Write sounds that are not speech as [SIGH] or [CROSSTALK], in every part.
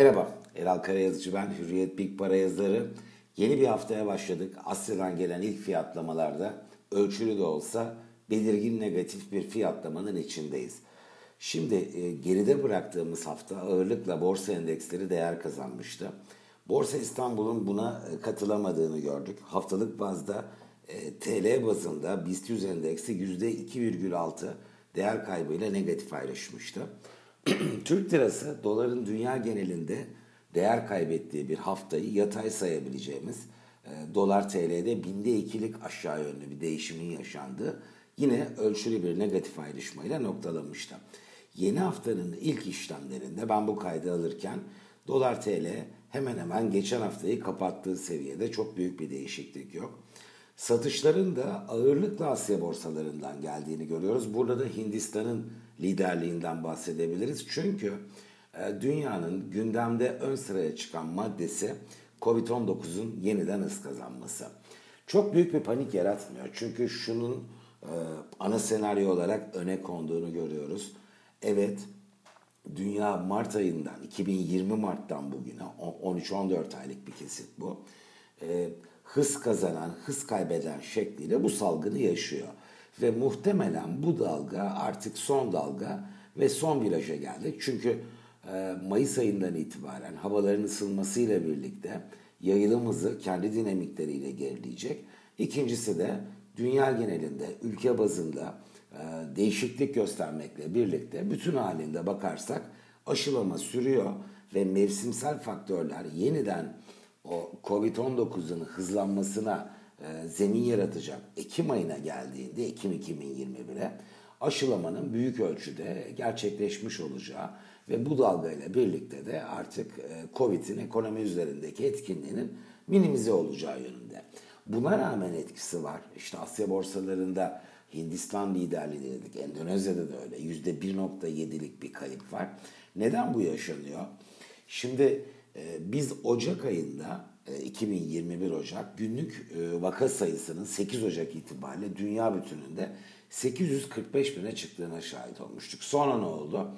Merhaba, Eral Karayazıcı ben, Hürriyet Big Para yazarı. Yeni bir haftaya başladık. Asya'dan gelen ilk fiyatlamalarda ölçülü de olsa belirgin negatif bir fiyatlamanın içindeyiz. Şimdi e, geride bıraktığımız hafta ağırlıkla borsa endeksleri değer kazanmıştı. Borsa İstanbul'un buna e, katılamadığını gördük. Haftalık bazda e, TL bazında BIST 100 endeksi %2,6 değer kaybıyla negatif ayrışmıştı. [CLEARS THROAT] Türk lirası doların dünya genelinde değer kaybettiği bir haftayı yatay sayabileceğimiz e, dolar TL'de binde ikilik aşağı yönlü bir değişimin yaşandığı yine ölçülü bir negatif ayrışmayla noktalamıştı. Yeni haftanın ilk işlemlerinde ben bu kaydı alırken dolar TL hemen hemen geçen haftayı kapattığı seviyede çok büyük bir değişiklik yok. Satışların da ağırlıkla Asya borsalarından geldiğini görüyoruz. Burada da Hindistan'ın liderliğinden bahsedebiliriz. Çünkü e, dünyanın gündemde ön sıraya çıkan maddesi Covid-19'un yeniden hız kazanması. Çok büyük bir panik yaratmıyor. Çünkü şunun e, ana senaryo olarak öne konduğunu görüyoruz. Evet, dünya Mart ayından 2020 Mart'tan bugüne 13-14 aylık bir kesit bu. E, hız kazanan, hız kaybeden şekliyle bu salgını yaşıyor. Ve muhtemelen bu dalga artık son dalga ve son viraja geldik. Çünkü e, Mayıs ayından itibaren havaların ısınmasıyla birlikte yayılım hızı kendi dinamikleriyle gerileyecek. İkincisi de dünya genelinde, ülke bazında e, değişiklik göstermekle birlikte bütün halinde bakarsak aşılama sürüyor ve mevsimsel faktörler yeniden o Covid-19'un hızlanmasına zemin yaratacak Ekim ayına geldiğinde Ekim 2021'e aşılamanın büyük ölçüde gerçekleşmiş olacağı ve bu dalgayla birlikte de artık e, Covid'in ekonomi üzerindeki etkinliğinin minimize olacağı yönünde. Buna rağmen etkisi var. İşte Asya borsalarında Hindistan liderliği dedik. Endonezya'da da öyle. %1.7'lik bir kayıp var. Neden bu yaşanıyor? Şimdi e, biz Ocak ayında 2021 Ocak günlük e, vaka sayısının 8 Ocak itibariyle dünya bütününde 845 bine çıktığına şahit olmuştuk. Sonra ne oldu?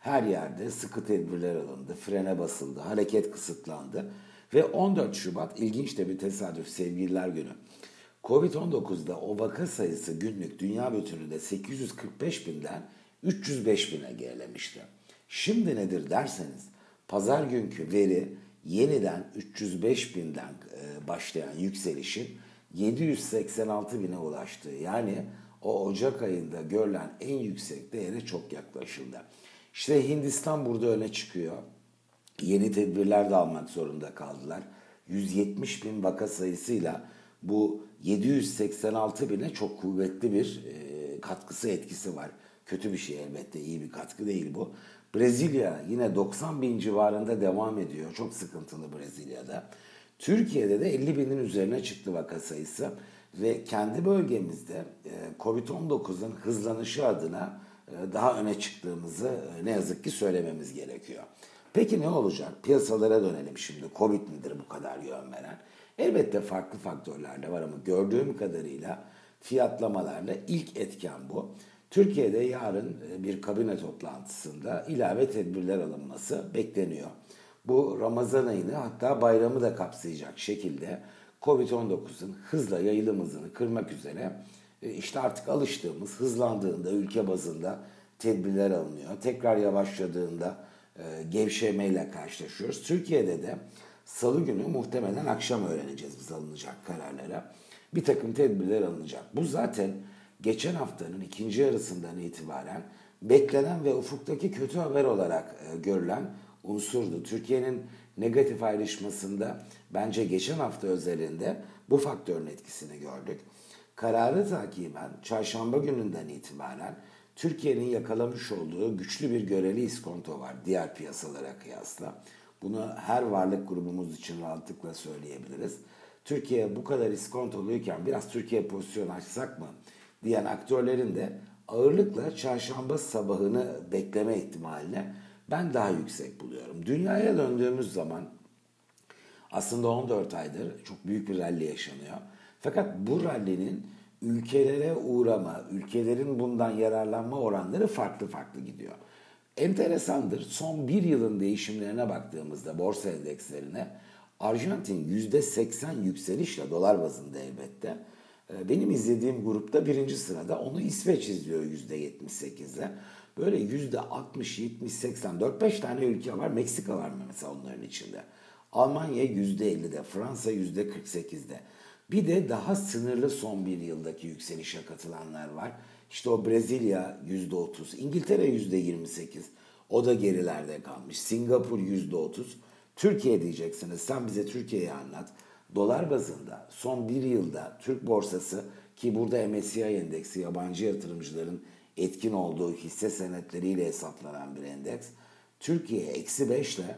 Her yerde sıkı tedbirler alındı, frene basıldı, hareket kısıtlandı ve 14 Şubat ilginç de bir tesadüf sevgililer günü. Covid-19'da o vaka sayısı günlük dünya bütününde 845 binden 305 bine gerilemişti. Şimdi nedir derseniz pazar günkü veri yeniden 305 binden e, başlayan yükselişin 786 bine ulaştığı yani o Ocak ayında görülen en yüksek değere çok yaklaşıldı. İşte Hindistan burada öne çıkıyor. Yeni tedbirler de almak zorunda kaldılar. 170 bin vaka sayısıyla bu 786 bine çok kuvvetli bir e, katkısı etkisi var. Kötü bir şey elbette iyi bir katkı değil bu. Brezilya yine 90 bin civarında devam ediyor. Çok sıkıntılı Brezilya'da. Türkiye'de de 50 binin üzerine çıktı vaka sayısı ve kendi bölgemizde e, Covid-19'un hızlanışı adına e, daha öne çıktığımızı e, ne yazık ki söylememiz gerekiyor. Peki ne olacak? Piyasalara dönelim şimdi. Covid nedir bu kadar yön veren? Elbette farklı faktörler de var ama gördüğüm kadarıyla fiyatlamalarla ilk etken bu. Türkiye'de yarın e, bir kabine toplantısında ilave tedbirler alınması bekleniyor. Bu Ramazan ayını hatta bayramı da kapsayacak şekilde Covid-19'un hızla yayılım hızını kırmak üzere e, işte artık alıştığımız hızlandığında ülke bazında tedbirler alınıyor. Tekrar yavaşladığında e, gevşemeyle karşılaşıyoruz. Türkiye'de de salı günü muhtemelen akşam öğreneceğiz biz alınacak kararlara. Bir takım tedbirler alınacak. Bu zaten geçen haftanın ikinci yarısından itibaren beklenen ve ufuktaki kötü haber olarak e, görülen unsurdu. Türkiye'nin negatif ayrışmasında bence geçen hafta özelinde bu faktörün etkisini gördük. Kararı takiben çarşamba gününden itibaren Türkiye'nin yakalamış olduğu güçlü bir göreli iskonto var diğer piyasalara kıyasla. Bunu her varlık grubumuz için rahatlıkla söyleyebiliriz. Türkiye bu kadar iskontoluyken biraz Türkiye pozisyon açsak mı diyen aktörlerin de ağırlıkla çarşamba sabahını bekleme ihtimaline ben daha yüksek buluyorum. Dünyaya döndüğümüz zaman aslında 14 aydır çok büyük bir rally yaşanıyor. Fakat bu rally'nin ülkelere uğrama, ülkelerin bundan yararlanma oranları farklı farklı gidiyor. Enteresandır. Son bir yılın değişimlerine baktığımızda borsa endekslerine Arjantin %80 yükselişle dolar bazında elbette. Ee, benim izlediğim grupta birinci sırada onu İsveç izliyor %78'le. Böyle %60, 70, 80, 4-5 tane ülke var. Meksika var mı mesela onların içinde. Almanya %50'de, Fransa %48'de. Bir de daha sınırlı son bir yıldaki yükselişe katılanlar var. İşte o Brezilya %30, İngiltere %28. O da gerilerde kalmış. Singapur %30. Türkiye diyeceksiniz. Sen bize Türkiye'yi anlat. Dolar bazında son bir yılda Türk borsası ki burada MSCI endeksi yabancı yatırımcıların etkin olduğu hisse senetleriyle hesaplanan bir endeks. Türkiye eksi 5 ile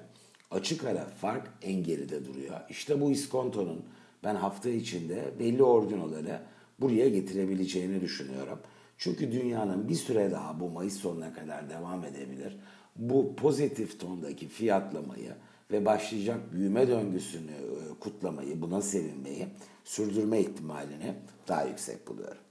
açık ara fark en geride duruyor. İşte bu iskontonun ben hafta içinde belli ordinoları buraya getirebileceğini düşünüyorum. Çünkü dünyanın bir süre daha bu Mayıs sonuna kadar devam edebilir. Bu pozitif tondaki fiyatlamayı ve başlayacak büyüme döngüsünü e, kutlamayı, buna sevinmeyi sürdürme ihtimalini daha yüksek buluyorum.